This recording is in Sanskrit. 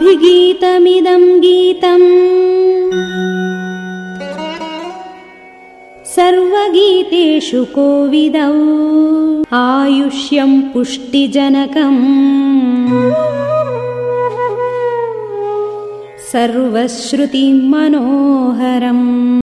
ीतम् सर्वगीतेषु कोविदौ आयुष्यम् पुष्टिजनकम्। सर्वश्रुतिमनोहरम्।